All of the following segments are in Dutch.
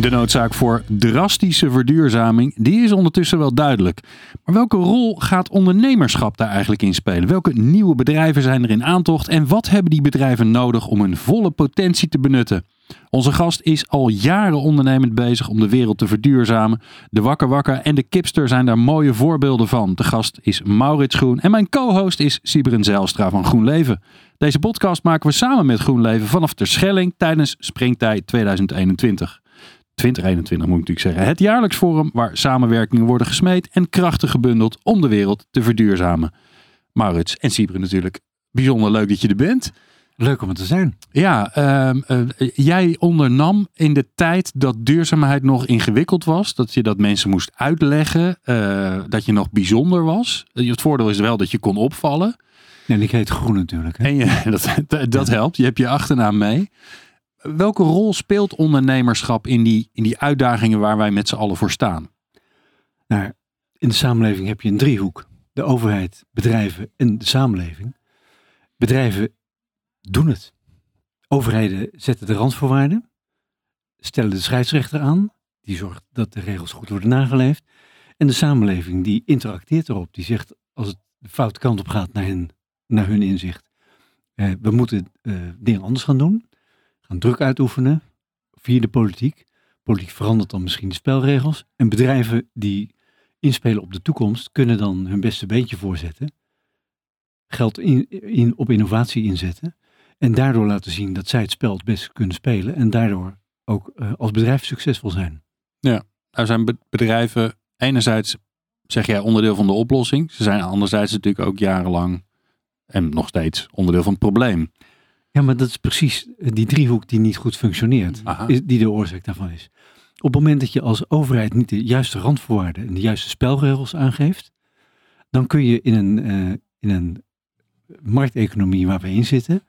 De noodzaak voor drastische verduurzaming, die is ondertussen wel duidelijk. Maar welke rol gaat ondernemerschap daar eigenlijk in spelen? Welke nieuwe bedrijven zijn er in aantocht en wat hebben die bedrijven nodig om hun volle potentie te benutten? Onze gast is al jaren ondernemend bezig om de wereld te verduurzamen. De Wakker Wakker en de Kipster zijn daar mooie voorbeelden van. De gast is Maurits Groen en mijn co-host is Sibren Zijlstra van GroenLeven. Deze podcast maken we samen met GroenLeven vanaf Terschelling tijdens Springtijd 2021. 2021 moet ik natuurlijk zeggen. Het jaarlijks forum waar samenwerkingen worden gesmeed en krachten gebundeld om de wereld te verduurzamen. Maurits en Sibren natuurlijk. Bijzonder leuk dat je er bent. Leuk om het te zijn. Ja, ehm, eh, jij ondernam in de tijd dat duurzaamheid nog ingewikkeld was. Dat je dat mensen moest uitleggen. eh, dat je nog bijzonder was. Eh, Het voordeel is wel dat je kon opvallen. En ik heet Groen natuurlijk. Hè? En je, dat, dat helpt. Je hebt je achternaam mee. Welke rol speelt ondernemerschap in die, in die uitdagingen waar wij met z'n allen voor staan? Nou, in de samenleving heb je een driehoek. De overheid, bedrijven en de samenleving. Bedrijven doen het. Overheden zetten de randvoorwaarden. Stellen de scheidsrechter aan. Die zorgt dat de regels goed worden nageleefd. En de samenleving die interacteert erop. Die zegt als het de foute kant op gaat naar hun, naar hun inzicht. eh, we moeten eh, dingen anders gaan doen. Gaan druk uitoefenen via de politiek. Politiek verandert dan misschien de spelregels. En bedrijven die inspelen op de toekomst kunnen dan hun beste beentje voorzetten. Geld in, op innovatie inzetten. En daardoor laten zien dat zij het spel het beste kunnen spelen. En daardoor ook eh, als bedrijf succesvol zijn. Nou zijn be- bedrijven enerzijds, zeg jij, onderdeel van de oplossing. Ze zijn anderzijds natuurlijk ook jarenlang en nog steeds onderdeel van het probleem. Ja, maar dat is precies eh, die driehoek die niet goed functioneert. Is- die de oorzaak daarvan is. Op het moment dat je als overheid niet de juiste randvoorwaarden en de juiste spelregels aangeeft, dan kun je in een, eh, in een markteconomie waar we in zitten,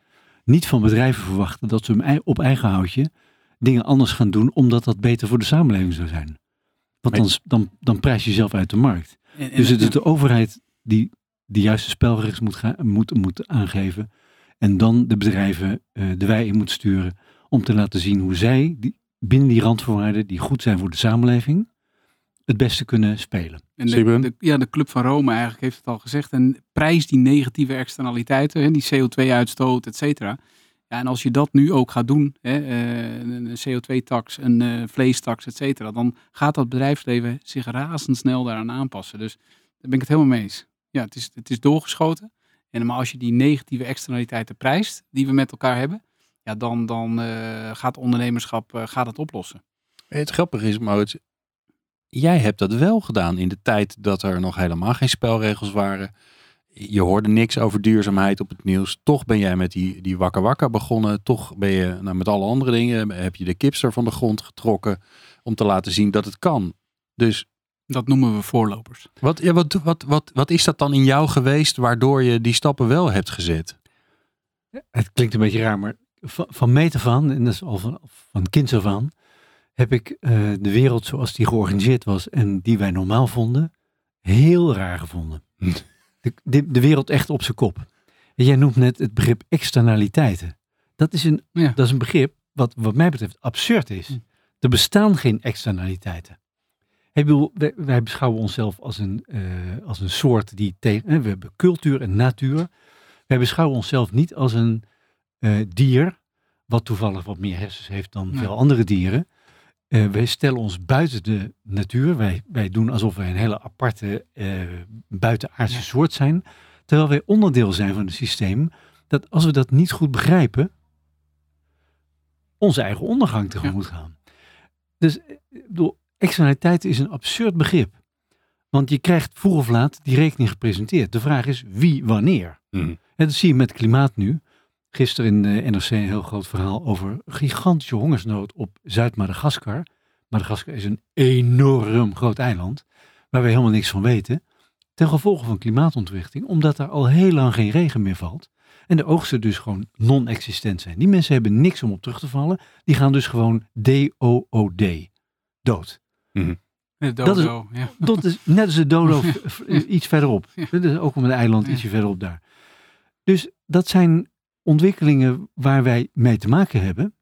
niet van bedrijven verwachten dat ze op eigen houtje dingen anders gaan doen, omdat dat beter voor de samenleving zou zijn. Want dan, dan, dan prijs je jezelf uit de markt. En- en- Dus het is de overheid die de juiste spelregels moet, gaan, moet, moet aangeven. En dan de bedrijven eh, de wei in moet sturen. Om te laten zien hoe zij die, binnen die randvoorwaarden, die goed zijn voor de samenleving, het beste kunnen spelen. En de, de, ja, de Club van Rome eigenlijk heeft het al gezegd. En prijs die negatieve externaliteiten, hè, die CO2-uitstoot, et cetera. Ja, en als je dat nu ook gaat doen, hè, eh, een een CO2-tax, een eh, vleestax, et cetera, dan gaat dat bedrijfsleven zich razendsnel daaraan aanpassen. Dus daar ben ik het helemaal mee eens. Ja, het is, het is doorgeschoten. En maar als je die negatieve externaliteiten prijst, die we met elkaar hebben, ja, dan, dan eh, gaat ondernemerschap eh, gaat het oplossen. Het grappige is, Maurits, jij hebt dat wel gedaan in de tijd dat er nog helemaal geen spelregels waren. Je hoorde niks over duurzaamheid op het nieuws. Toch ben jij met die, die wakker wakker begonnen. Toch ben je nou, met alle andere dingen, heb je de kipster van de grond getrokken om te laten zien dat het kan. Dus Dat noemen we voorlopers. wat, ja, wat, wat, wat, wat is dat dan in jou geweest waardoor je die stappen wel hebt gezet? Het klinkt een beetje raar, maar van, van meet af aan, en dat is al van, van kinds af aan, heb ik eh, de wereld zoals die georganiseerd was en die wij normaal vonden, heel raar gevonden. Hm. De, de, de wereld echt op zijn kop. En jij noemt net het begrip externaliteiten. Dat is een, Ja. dat is een begrip wat wat mij betreft absurd is. Hm. Er bestaan geen externaliteiten. Ik bedoel, wij, wij beschouwen onszelf als een, eh, als een soort die tegen. We hebben cultuur en natuur. Wij beschouwen onszelf niet als een eh, dier, wat toevallig wat meer hersens heeft dan veel andere dieren. Eh, wij stellen ons buiten de natuur. Wij, wij doen alsof wij een hele aparte buitenaardse Ja. soort zijn. Terwijl wij onderdeel zijn van een systeem dat als we dat niet goed begrijpen, onze eigen ondergang tegemoet gaan. Dus ik bedoel, externaliteit is een absurd begrip. Want je krijgt vroeg of laat die rekening gepresenteerd. De vraag is wie, wanneer. Hm. En dat zie je met klimaat nu. Gisteren in de NRC een heel groot verhaal over gigantische hongersnood op Zuid-Madagaskar. Madagaskar is een enorm groot eiland waar we helemaal niks van weten. ten gevolge van klimaatontwrichting, omdat daar al heel lang geen regen meer valt. En de oogsten dus gewoon non-existent zijn. Die mensen hebben niks om op terug te vallen. Die gaan dus gewoon D-O-O-D. Dood. De Dat is- ja. Dat is net als de dodo iets verderop. Ja. Dat is ook op een eiland ietsje verderop daar. Dus dat zijn ontwikkelingen waar wij mee te maken hebben.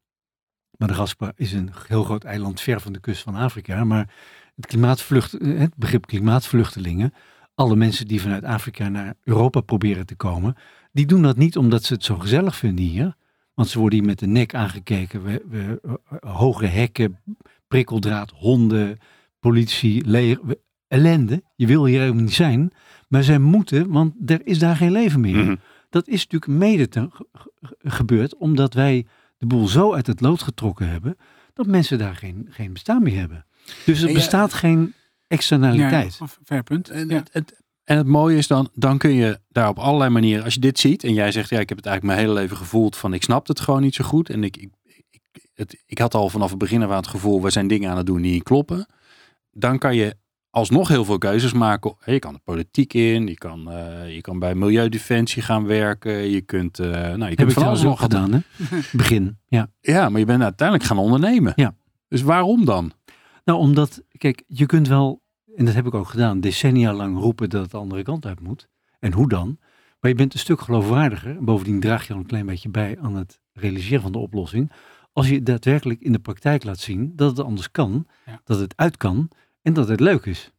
Madagaskar is een heel groot eiland ver van de kust van Afrika. Maar het, klimaatvlucht, het begrip klimaatvluchtelingen, alle mensen die vanuit Afrika naar Europa proberen te komen, die doen dat niet omdat ze het zo gezellig vinden hier. Want ze worden hier met de nek aangekeken. We, we, eh, hoge hekken, prikkeldraad, honden, politie, leger, ellende. Je wil hier helemaal niet zijn. Maar zij moeten, want er is daar geen leven meer. Mhm. Dat is natuurlijk mede te- ge- ge- gebeurd omdat wij de boel zo uit het lood getrokken hebben, dat mensen daar geen, geen bestaan meer hebben. Dus er ja, bestaat geen externaliteit. Ja, fair punt. En, Ja. het, het- en het mooie is dan, dan kun je daar op allerlei manieren, als je dit ziet en jij zegt, ja, ik heb het eigenlijk mijn hele leven gevoeld van, ik snap het gewoon niet zo goed. En ik, het, ik had al vanaf het begin af het gevoel, we zijn dingen aan het doen die niet kloppen. Dan kan je alsnog heel veel keuzes maken. Je kan de politiek in, je kan, eh, je kan bij Milieudefensie gaan werken, je kunt, eh, nou, je Heb kunt van alles nog gedaan, hè? Begin, ja. Ja, maar je bent uiteindelijk gaan ondernemen. Ja. Dus waarom dan? Nou, omdat, kijk, je kunt wel, en dat heb ik ook gedaan, decennia lang roepen dat het de andere kant uit moet. En hoe dan? Maar je bent een stuk geloofwaardiger. En bovendien draag je al een klein beetje bij aan het realiseren van de oplossing. Als je daadwerkelijk in de praktijk laat zien dat het anders kan, Ja. dat het uit kan en dat het leuk is.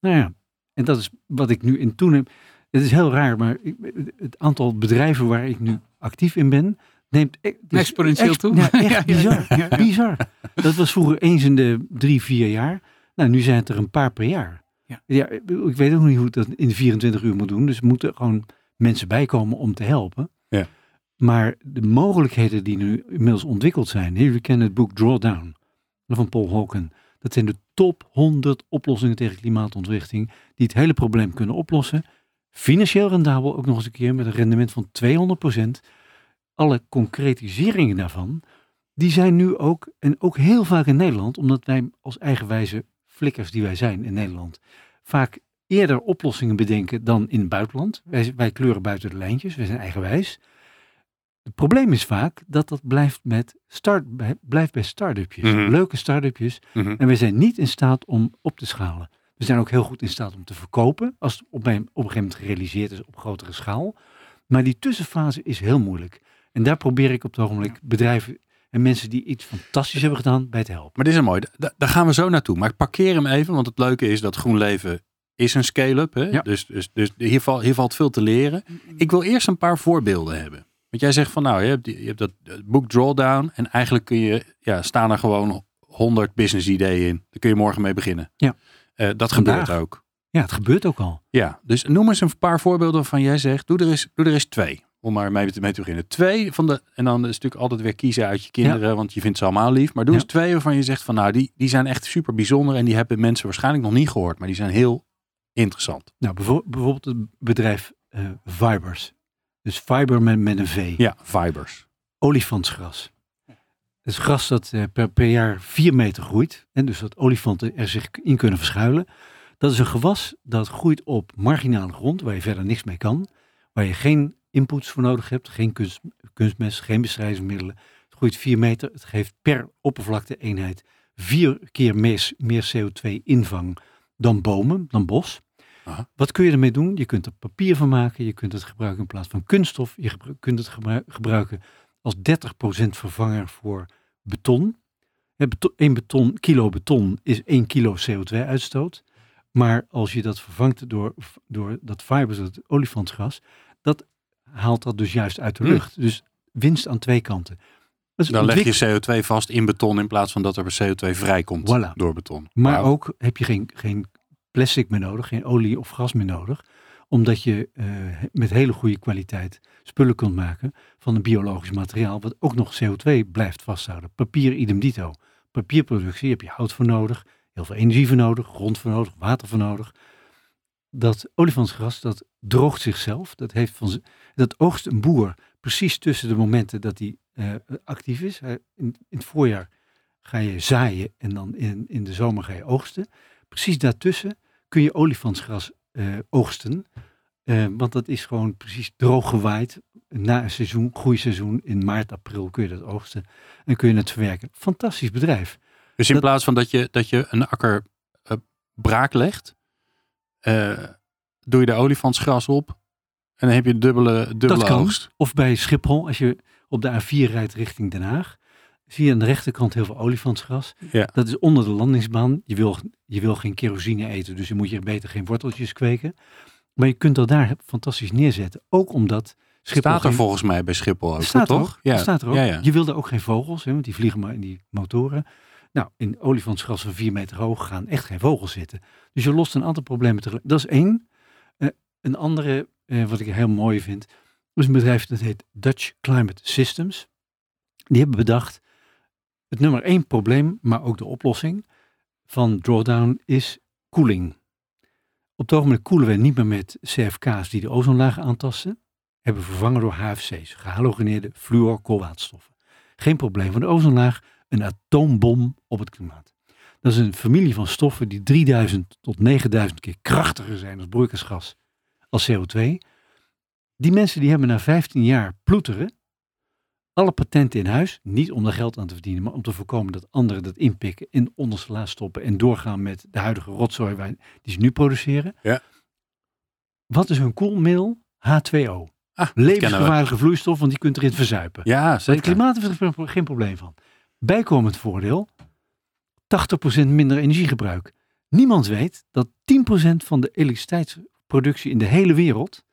Nou ja, en dat is wat ik nu in toeneem. Het is heel raar, maar ik, het aantal bedrijven waar ik nu actief in ben, neemt e- Exponentieel toe. Ja, echt Ja, bizar. ja, ja. Bizar. Dat was vroeger eens in de drie, vier jaar. Nou, nu zijn het er een paar per jaar. Ja. ik weet ook niet hoe ik dat in de 24 uur moet doen. Dus er moeten gewoon mensen bijkomen om te helpen. Ja. Maar de mogelijkheden die nu inmiddels ontwikkeld zijn. We kennen het boek Drawdown van Paul Hawken. Dat zijn de top 100 oplossingen tegen klimaatontwrichting. Die het hele probleem kunnen oplossen. Financieel rendabel ook nog eens een keer met een rendement van 200%. Alle concretiseringen daarvan, die zijn nu ook, en ook heel vaak in Nederland, omdat wij als eigenwijze flikkers die wij zijn in Nederland, vaak eerder oplossingen bedenken dan in het buitenland. Wij, wij kleuren buiten de lijntjes, wij zijn eigenwijs. Het probleem is vaak dat dat blijft, met start, bij- blijft bij start-upjes. Mhm. Leuke start-upjes. Mhm. En we zijn niet in staat om op te schalen. We zijn ook heel goed in staat om te verkopen, als het op, een, op een gegeven moment gerealiseerd is op grotere schaal. Maar die tussenfase is heel moeilijk. En daar probeer ik op het ogenblik bedrijven en mensen die iets fantastisch hebben gedaan bij te helpen. Maar dit is een mooi. Da- daar gaan we zo naartoe. Maar ik parkeer hem even, want het leuke is dat GroenLeven is een scale-up. Ja. Dus, dus, dus hier, valt, hier valt veel te leren. Ik wil eerst een paar voorbeelden hebben. Want jij zegt van nou, je hebt, die- je hebt dat boek Drawdown. En eigenlijk kun je, ja, staan er gewoon 100 business ideeën in. Daar kun je morgen mee beginnen. Ja. Eh, dat Vandaag. gebeurt ook. Ja, het gebeurt ook al. Ja, dus noem eens een paar voorbeelden waarvan jij zegt, doe er eens, doe er eens twee. Om maar mee te, mee te beginnen. Twee van de, en dan is het natuurlijk altijd weer kiezen uit je kinderen, want je vindt ze allemaal lief. Maar doe Ja. eens twee waarvan je zegt van nou, die, die zijn echt super bijzonder en die hebben mensen waarschijnlijk nog niet gehoord. Maar die zijn heel interessant. Nou, bijvo- bijvoorbeeld het bedrijf eh Fibers. Dus fiber met, met een V. Ja, fibers. Olifantsgras. Het is gras dat eh, per, per jaar 4 meter groeit. En dus dat olifanten er zich in kunnen verschuilen. Dat is een gewas dat groeit op marginale grond, waar je verder niks mee kan. Waar je geen inputs voor nodig hebt, geen kunst, kunstmest, geen bestrijdingsmiddelen. Het groeit 4 meter. Het geeft per oppervlakte eenheid vier keer meer, meer CO2 invang dan bomen, dan bos. Aha. Wat kun je ermee doen? Je kunt er papier van maken. Je kunt het gebruiken in plaats van kunststof. Je kunt het gebru- gebruiken als 30% vervanger voor beton. Hè, beton 1 beton, kilo beton is 1 kilo CO2-uitstoot. Maar als je dat vervangt door, door dat fibers, dat olifantsgas, dat haalt dat dus juist uit de Hmm. lucht. Dus winst aan twee kanten. Dan leg je CO2 vast in beton in plaats van dat er CO2 vrijkomt Voilà. door beton. Maar ook heb je geen, geen plastic meer nodig, geen olie of gas meer nodig. Omdat je eh, met hele goede kwaliteit spullen kunt maken van een biologisch materiaal. Wat ook nog CO2 blijft vasthouden. Papier idem dito. Papierproductie heb je hout voor nodig. Heel veel energie voor nodig. Grond voor nodig. Water voor nodig. Dat olifantsgras dat droogt zichzelf. Dat, heeft van, dat oogst een boer precies tussen de momenten dat hij eh, actief is. In, in het voorjaar ga je zaaien en dan in, in de zomer ga je oogsten. Precies daartussen kun je olifantsgras eh, oogsten. Eh, want dat is gewoon precies droog gewaaid. Na een seizoen, groeiseizoen, in maart, april kun je dat oogsten. En kun je het verwerken. Fantastisch bedrijf. Dus in Dat- plaats van dat je, dat je een akker eh, braak legt, doe je de olifantsgras op en dan heb je een dubbele, dubbele dat kan. oogst. Of bij Schiphol, als je op de A4 rijdt richting Den Haag. Zie je aan de rechterkant heel veel olifantsgras. Ja. Dat is onder de landingsbaan. Je wil, je wil geen kerosine eten, dus je moet je beter geen worteltjes kweken. Maar je kunt dat daar fantastisch neerzetten. Ook omdat Schiphol Staat er geen- volgens mij bij Schiphol ook, staat toch? ook. Ja. Staat er ook. Ja, ja. Je wilde ook geen vogels, hè, want die vliegen maar in die motoren. Nou, in olifantsgras van 4 meter hoog gaan echt geen vogels zitten. Dus je lost een aantal problemen tegelijk. Dat is één. Eh, een andere, eh, wat ik heel mooi vind, is een bedrijf dat heet Dutch Climate Systems. Die hebben bedacht, het nummer één probleem, maar ook de oplossing van drawdown is koeling. Op het ogenblik koelen we niet meer met CFK's die de ozonlaag aantasten hebben vervangen door HFC's, gehalogeneerde fluorkoolwaterstoffen. Geen probleem van de ozonlaag, een atoombom op het klimaat. Dat is een familie van stoffen die 3000 tot 9000 keer krachtiger zijn als broeikasgas als CO2. Die mensen die hebben na 15 jaar ploeteren alle patenten in huis, niet om er geld aan te verdienen, maar om te voorkomen dat anderen dat inpikken, in de onderste la stoppen en doorgaan met de huidige rotzooi die ze nu produceren. Ja. Wat is hun koelmiddel? H2O. Ah. Levensgevaarlijke vloeistof, want die kunt erin verzuipen. Ja, Het zeker. klimaat heeft er geen probleem van. Bijkomend voordeel, 80% minder energiegebruik. Niemand weet dat 10% van de elektriciteitsproductie in de hele wereld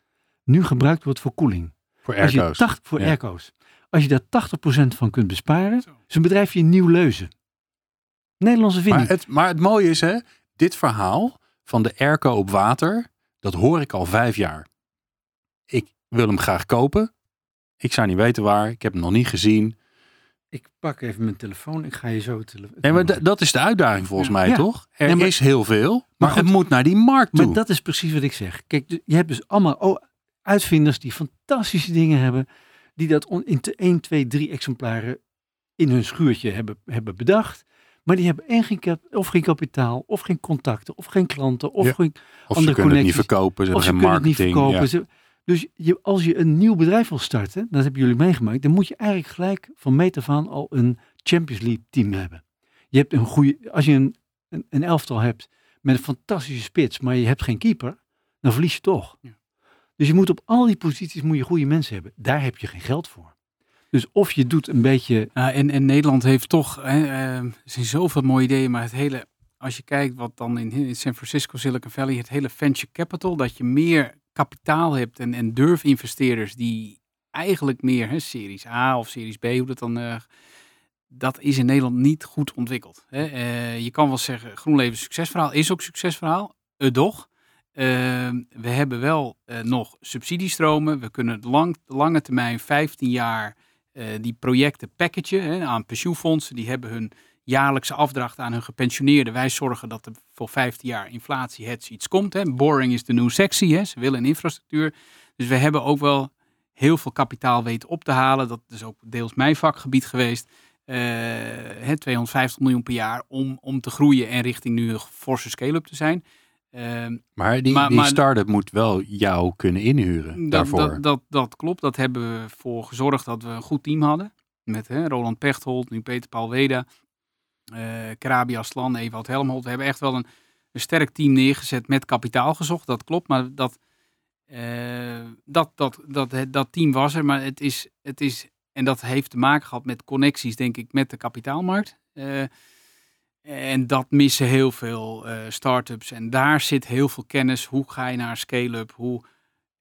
nu gebruikt wordt voor koeling. Voor Als je airco's. 80, voor Ja. airco's. Als je daar 80% van kunt besparen, is een bedrijfje in Nieuw-Leuzen. Nederlandse vinding. Maar het, maar het mooie is, hè, dit verhaal van de airco op water, dat hoor ik al vijf jaar. Ik wil hem graag kopen. Ik zou niet weten waar. Ik heb hem nog niet gezien. Ik pak even mijn telefoon. Ik ga je zo telefoon. Nee, maar dat is de uitdaging volgens Ja. mij, Ja. toch? Er maar- is heel veel, maar, goed. het moet naar die markt toe. Maar dat is precies wat ik zeg. Kijk, je hebt dus allemaal oh, uitvinders die fantastische dingen hebben. Die dat in 1, 2, 3 exemplaren in hun schuurtje hebben, hebben bedacht. Maar die hebben en geen, kap- of geen kapitaal, of geen contacten, of geen klanten, of Ja. geen, of ze kunnen het niet verkopen, ze of hebben ze geen kunnen het niet marketing. verkopen. ja. Dus je, als je een nieuw bedrijf wil starten, dat hebben jullie meegemaakt, dan moet je eigenlijk gelijk van meet af aan al een Champions League team hebben. Je hebt een goede, als je een, een, een elftal hebt met een fantastische spits, maar je hebt geen keeper, dan verlies je toch. Ja. Dus je moet op al die posities moet je goede mensen hebben. Daar heb je geen geld voor. Dus of je doet een beetje, en, en Nederland heeft toch, hè, eh, zijn zoveel mooie ideeën, maar het hele, als je kijkt wat dan in, in San Francisco, Silicon Valley, het hele venture capital, dat je meer kapitaal hebt en, en durfinvesteerders die eigenlijk meer, hè, series A of series B, hoe dat dan, eh, dat is in Nederland niet goed ontwikkeld. Hè. Eh, je kan wel zeggen, GroenLeven succesverhaal is ook succesverhaal, uh, doch. Eh, we hebben wel eh, nog subsidiestromen. We kunnen lang, lange termijn, 15 jaar, eh, die projecten packagen hè, aan pensioenfondsen. Die hebben hun jaarlijkse afdracht aan hun gepensioneerden. Wij zorgen dat er voor 15 jaar inflatie het iets komt. Hè. Boring is de new sexy. Hè. Ze willen een infrastructuur. Dus we hebben ook wel heel veel kapitaal weten op te halen. Dat is ook deels mijn vakgebied geweest. Eh, hè, 250 miljoen per jaar om, om te groeien en richting nu een forse scale-up te zijn. Ehm, Maar die, Maar- die maar- start-up moet wel jou kunnen inhuren dat, daarvoor. dat, dat, dat klopt. Dat hebben we voor gezorgd dat we een goed team hadden. Met hè, Roland Pechtold, nu Peter Paul Weda, eh Karabi Aslan, Ewout Helmholt. We hebben echt wel een, een sterk team neergezet met kapitaal gezocht. Dat klopt, maar dat, eh, dat, dat, dat, dat, dat team was er. Maar het is, het is, en dat heeft te maken gehad met connecties, denk ik, met de kapitaalmarkt. Eh, en dat missen heel veel eh start-ups. En daar zit heel veel kennis. Hoe ga je naar scale-up? Hoe...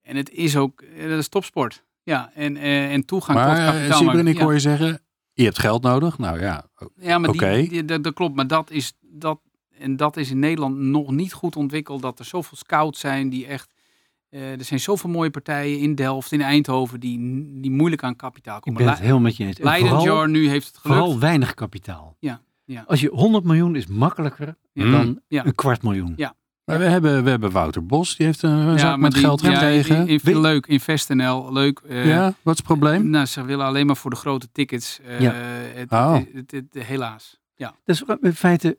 En het is ook, eh, dat is topsport. Ja, en, eh, en toegang tot maar uh, kapitaalmarkt. ik ja. hoor je zeggen, je hebt geld nodig. Nou ja, Ja, maar Oké. die, die- dat, dat klopt. Maar dat is, dat, en dat is in Nederland nog niet goed ontwikkeld. Dat er zoveel scouts zijn die echt... eh, er zijn zoveel mooie partijen in Delft, in Eindhoven... die, die moeilijk aan kapitaal ik komen. ben het heel met je eens. En Leidenjar vooral, nu heeft het gelukt. vooral weinig kapitaal. Ja, ja. Als je 100 miljoen is makkelijker dan Ja. een kwart miljoen. Ja. maar we, hebben, we hebben Wouter Bos, die heeft een, een zak met die- geld ja, gekregen. in- in- Weet- leuk, InvestNL, leuk. eh, ja, wat is het probleem? Nou, ze willen alleen maar voor de grote tickets. eh, Ja. het, Oh. het- het- het- helaas. Ja. Dat is in feite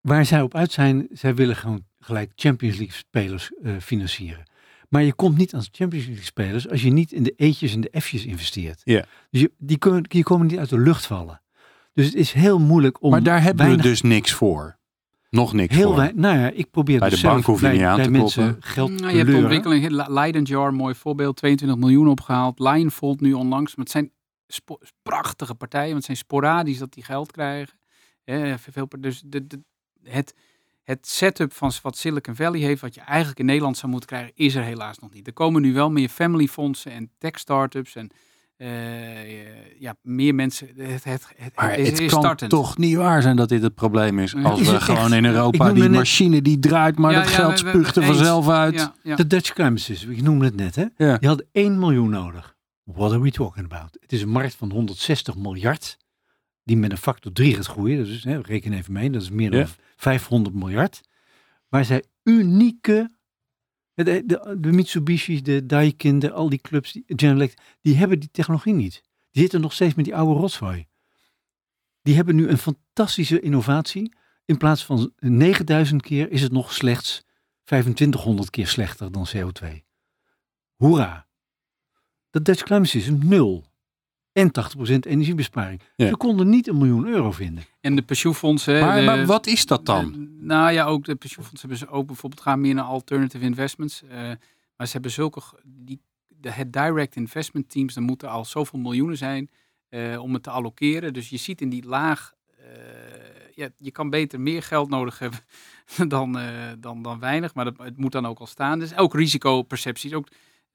waar zij op uit zijn. Zij willen gewoon gelijk Champions League spelers eh, financieren. Maar je komt niet als Champions League spelers als je niet in de eetjes en de F'jes investeert. Ja. Dus je, die, die komen niet uit de lucht vallen. Dus het is heel moeilijk om. Maar daar hebben weinig, we dus niks voor. Nog niks heel voor. weinig. Nou ja, ik probeer Bij dus de bank hoef je bij, niet aan bij te mensen kloppen. geld Nou, te je hebt leuren. ontwikkeling, Le- Leiden Jar, mooi voorbeeld, 22 miljoen opgehaald. Lionfold nu onlangs, maar het zijn spo- prachtige partijen, want het zijn sporadisch dat die geld krijgen. Hè, veel, dus de, de, het, het setup van wat Silicon Valley heeft, wat je eigenlijk in Nederland zou moeten krijgen, is er helaas nog niet. Er komen nu wel meer family fondsen en tech startups en eh, ja, meer mensen. Het, het, het, Maar is, het is kan startend. toch niet waar zijn dat dit het probleem is. Als Is we gewoon echt? in Europa die machine die draait, maar Ja, dat ja, geld spuugt er vanzelf uit. Ja, ja. De Dutch System, ik noemde het net hè. Ja. Die hadden 1 miljoen nodig. What are we talking about? Het is een markt van 160 miljard. Die met een factor 3 gaat groeien. Dus hè, reken even mee. Dat is meer dan Ja. 500 miljard. Waar zij unieke. De, de, de Mitsubishi, de Daikin, de, al die clubs, die, General Electric, die hebben die technologie niet. Die zitten nog steeds met die oude rotzooi. Die hebben nu een fantastische innovatie. In plaats van 9000 keer is het nog slechts 2500 keer slechter dan CO2. Hoera. Dat Dutch Climate System nul. En 80% energiebesparing. Ja. Ze konden niet een miljoen euro vinden. En de pensioenfondsen. Maar, de- maar wat is dat dan? de- nou ja, ook de pensioenfondsen hebben ze ook bijvoorbeeld gaan meer naar alternative investments. eh, maar ze hebben zulke, die, de, het direct investment teams, er moeten al zoveel miljoenen zijn eh, om het te allokeren. Dus je ziet in die laag, eh, ja, je kan beter meer geld nodig hebben dan, eh, dan, dan weinig. Maar dat, het moet dan ook al staan. Dus ook risicopercepties. Ook,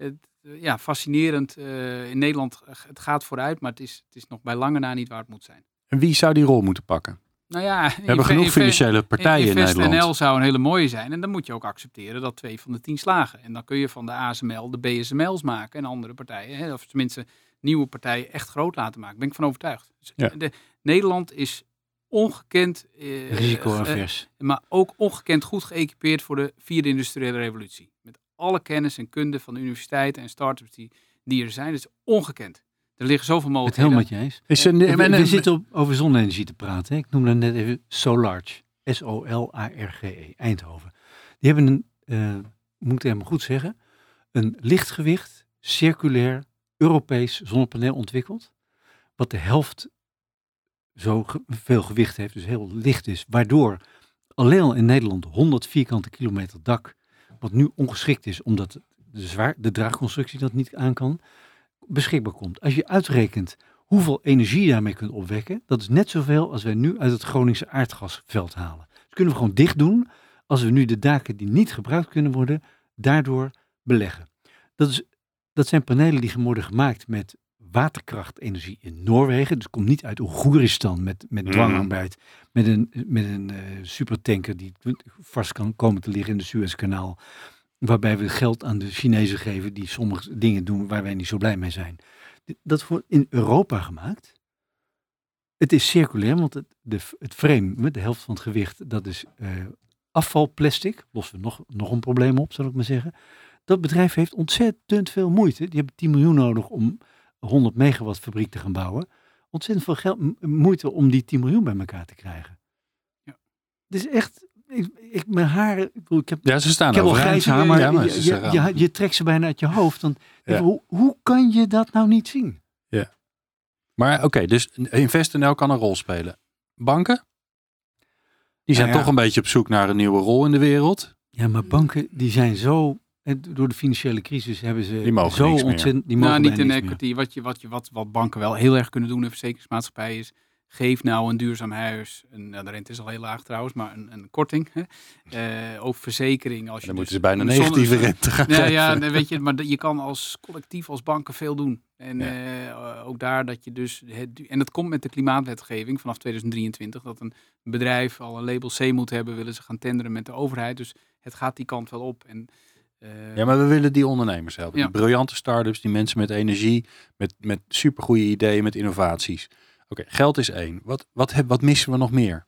het, eh, ja, fascinerend. eh, in Nederland, eh, het gaat vooruit, maar het is, het is nog bij lange na niet waar het moet zijn. En wie zou die rol moeten pakken? Nou ja, We hebben genoeg financiële partijen in Nederland. NL zou een hele mooie zijn. En dan moet je ook accepteren dat twee van de tien slagen. En dan kun je van de ASML de BSML's maken en andere partijen. Hè, of tenminste nieuwe partijen echt groot laten maken. Ben ik van overtuigd. Dus Ja. de, Nederland is ongekend, eh, Risicoavers. eh, maar ook ongekend goed geëquipeerd voor de vierde industriële revolutie. Met alle kennis en kunde van de universiteiten en start-ups die, die er zijn. Het is ongekend. Er liggen zoveel Het mogelijkheden. helemaal met je eens. Is een, We, en- we en- zitten op, over zonne-energie te praten. hè. Ik noemde net even Solarge. S-O-L-A-R-G-E. E, Eindhoven. Die hebben een, eh, moet ik helemaal goed zeggen, een lichtgewicht, circulair, Europees zonnepaneel ontwikkeld. Wat de helft zo ge- veel gewicht heeft, dus heel licht is. Waardoor alleen al in Nederland 100 vierkante kilometer dak, wat nu ongeschikt is omdat de, zwaar, de draagconstructie dat niet aan kan, beschikbaar komt. Als je uitrekent hoeveel energie je daarmee kunt opwekken, dat is net zoveel als wij nu uit het Groningse aardgasveld halen. Dus kunnen we gewoon dicht doen als we nu de daken die niet gebruikt kunnen worden, daardoor beleggen. Dat, is, dat zijn panelen die worden gemaakt met waterkrachtenergie in Noorwegen. Dus komt niet uit Oegoeristan met, met Mhm. dwangarbeid, met een, met een eh, supertanker die vast kan komen te liggen in de Suezkanaal. Waarbij we geld aan de Chinezen geven die sommige dingen doen waar wij niet zo blij mee zijn. Dat wordt in Europa gemaakt. Het is circulair, want het, de, het frame met de helft van het gewicht, dat is eh, afvalplastic. Lossen we nog, nog een probleem op, zal ik maar zeggen. Dat bedrijf heeft ontzettend veel moeite. Die hebben 10 miljoen nodig om 100 megawatt fabriek te gaan bouwen. Ontzettend veel geld, moeite om die 10 miljoen bij elkaar te krijgen. Ja. Het is echt, ik, ik, mijn haren, ik, heb ja, ze staan ik heb al overeind. grijs haar, maar Ja, maar je, je, zeggen- je, je trekt ze bijna uit je hoofd. Dan, Ja. hoe, hoe kan je dat nou niet zien? Maar oké, dus InvestNL kan een rol spelen. Banken? Die zijn Nou ja. toch een beetje op zoek naar een nieuwe rol in de wereld. Ja, maar banken die zijn zo, door de financiële crisis hebben ze Die mogen zo niks meer. ontzettend, die mogen nou, niet bijna in equity. Wat, je, wat, je, wat, wat banken wel heel erg kunnen doen, en verzekeringsmaatschappijen, is geef nou een duurzaam huis. Een, nou, de rente is al heel laag trouwens, maar een, een korting. Hè? Eh, ook verzekering. Als je Dan moeten dus ze bijna een negatieve rente gaan Ja, geven. ja nee, weet je, maar je kan als collectief, als banken veel doen. En eh, ook daar dat je dus, het, en dat komt met de klimaatwetgeving vanaf 2023, dat een bedrijf al een label C moet hebben, willen ze gaan tenderen met de overheid. Dus het gaat die kant wel op. En, Ja, maar we willen die ondernemers helpen. Ja. Die briljante start-ups, die mensen met energie, met, met supergoeie ideeën, met innovaties. Oké, geld is één. Wat, wat, heb, wat missen we nog meer?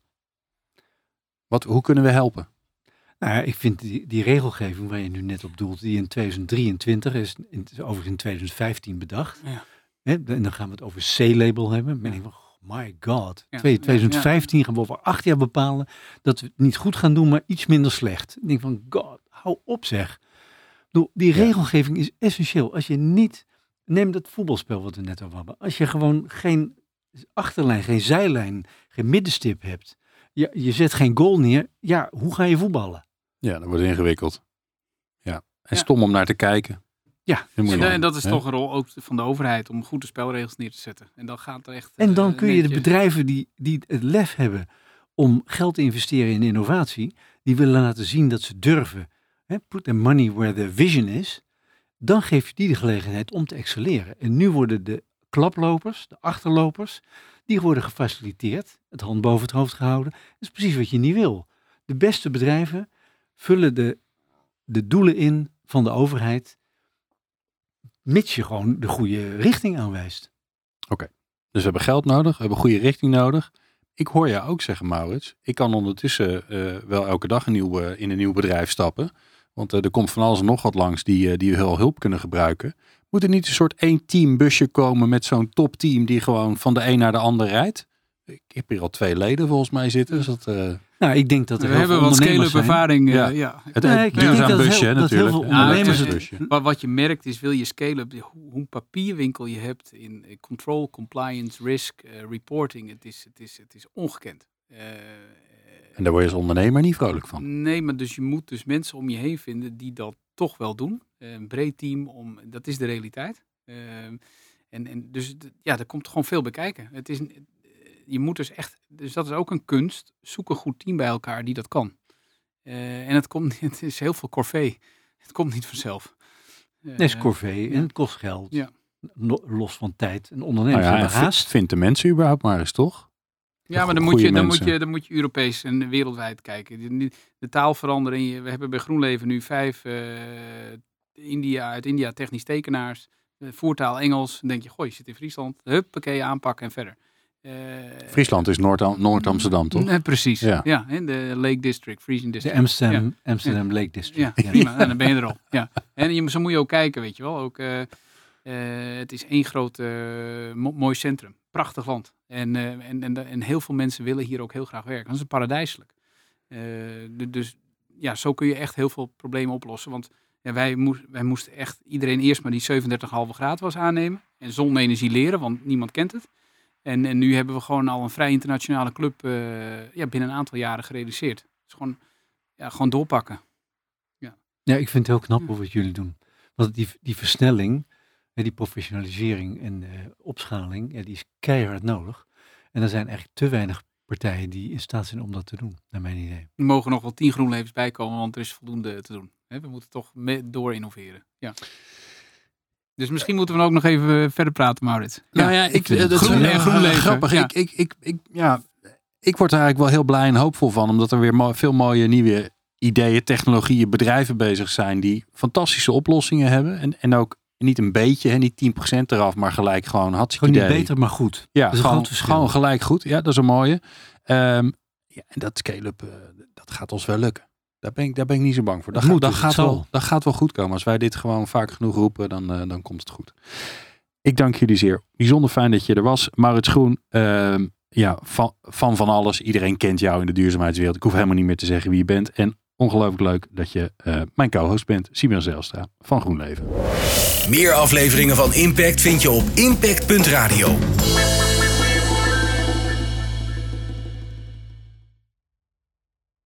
Wat, hoe kunnen we helpen? Nou ja, ik vind die, die regelgeving waar je nu net op doelt, die in 2023 is, in, is overigens in 2015 bedacht. Ja. Hè, en dan gaan we het over C-label hebben. Dan ben ik van, my god. Ja, Twee- ja, 2015 gaan we over acht jaar bepalen dat we het niet goed gaan doen, maar iets minder slecht. Ik denk van, god, hou op zeg. Die Ja. regelgeving is essentieel. Als je niet, neem dat voetbalspel wat we net over hadden. Als je gewoon geen achterlijn, geen zijlijn, geen middenstip hebt. Je, je zet geen goal neer. Ja, hoe ga je voetballen? Ja, dat wordt ingewikkeld. Ja. En Ja. stom om naar te kijken. Ja. En, en dat is toch een rol ook van de overheid om goede spelregels neer te zetten. En dan gaat er echt. En dan eh, kun je de bedrijven die, die het lef hebben om geld te investeren in innovatie, die willen laten zien dat ze durven. Put their money where their vision is. Dan geef je die de gelegenheid om te excelleren. En nu worden de klaplopers, de achterlopers, die worden gefaciliteerd, het hand boven het hoofd gehouden. Dat is precies wat je niet wil. De beste bedrijven vullen de, de doelen in van de overheid, mits je gewoon de goede richting aanwijst. Dus we hebben geld nodig, we hebben goede richting nodig. Ik hoor jou ook zeggen, Maurits. Ik kan ondertussen eh, wel elke dag een nieuw, in een nieuw bedrijf stappen. Want eh, er komt van alles en nog wat langs die, eh, die heel hulp kunnen gebruiken. Moet er niet een soort één teambusje komen met zo'n topteam die gewoon van de een naar de ander rijdt? Ik heb hier al twee leden volgens mij zitten. Dus dat, eh, Nou, ik denk dat er We heel hebben wat scale-up ervaring. eh, Ja. ja. het, Nee, ik duurzaam dat heel- busje heel natuurlijk. het- busje. Maar wat je merkt is, wil je scale-up, die- hoe hoe een papierwinkel je hebt in eh, control, compliance, risk, reporting, het is, het is, het is ongekend. Eh, En daar word je als ondernemer niet vrolijk van. Nee, maar dus je moet dus mensen om je heen vinden die dat toch wel doen. Een breed team, om, dat is de realiteit. Ehm, en, en dus ja, er komt gewoon veel bij kijken. Het is, je moet dus echt, dus dat is ook een kunst. Zoek een goed team bij elkaar die dat kan. Eh, en het, komt, het is heel veel corvée. Het komt niet vanzelf. Eh, Het is corvée en het kost geld. Ja. Los van tijd. En Nou ondernemers ja, en hebben v- haast. vindt de mensen überhaupt maar eens, toch? Ja, maar dan moet, je, dan, moet je, dan moet je Europees en wereldwijd kijken. De- De, de taal veranderen. We hebben bij GroenLeven nu vijf eh, India, uit India technisch tekenaars. eh, voertaal Engels. Dan denk je, goh, je zit in Friesland. Huppakee, aanpakken en verder. Eh, Friesland is Noord- Noord-Amsterdam, toch? Nee, precies. Ja. Ja, in de Lake District, Frisian De District. Amsterdam, Amsterdam Lake District. Ja, prima. En dan ben je er al. Ja. En je, zo moet je ook kijken, weet je wel. Ook, eh, eh, het is één groot mo- mooi centrum. Prachtig land. En, eh, en, en, en heel veel mensen willen hier ook heel graag werken. Dat is paradijselijk. Eh, du- dus ja, zo kun je echt heel veel problemen oplossen. Want ja, wij, moest, wij moesten echt iedereen eerst maar die 37,5 graden was aannemen. En zonne-energie leren, want niemand kent het. En, en nu hebben we gewoon al een vrij internationale club eh, ja, binnen een aantal jaren gerealiseerd. Dus gewoon, ja, gewoon doorpakken. Ja, ik vind het heel knap Ja. wat jullie doen. Want die, die versnelling, hè, die professionalisering en eh, opschaling, ja, die is keihard nodig. En er zijn eigenlijk te weinig partijen die in staat zijn om dat te doen, naar mijn idee. Er mogen nog wel tien GroenLevens bijkomen, want er is voldoende te doen. We moeten toch door innoveren. Ja. Dus misschien moeten we ook nog even eh, verder praten, Maurits. Nou ja, ik, het dat is groen wel en heel GroenLeven, grappig. ja. Ik, ik, ik, ik, ja, ik word er eigenlijk wel heel blij en hoopvol van. Omdat er weer mo- veel mooie nieuwe ideeën, technologieën, bedrijven bezig zijn. Die fantastische oplossingen hebben. En, en ook niet een beetje, hè, niet 10% eraf, maar gelijk gewoon hartstikke Gewoon niet beter, maar goed. Ja, Dat is gewoon, gewoon gelijk goed. Ja, dat is een mooie. Ehm, ja, en dat scale-up, eh, dat gaat ons wel lukken. Daar ben ik, daar ben ik niet zo bang voor. Dat, gaat, dat, dus gaat wel, dat gaat wel goed komen. Als wij dit gewoon vaak genoeg roepen, dan, eh, dan komt het goed. Ik dank jullie zeer. Bijzonder fijn dat je er was. Maurits Groen, ehm, ja, van, van van alles. Iedereen kent jou in de duurzaamheidswereld. Ik hoef helemaal niet meer te zeggen wie je bent. En ongelooflijk leuk dat je eh, mijn co-host bent, Simon Zelstra van GroenLeven. Meer afleveringen van Impact vind je op impact.radio.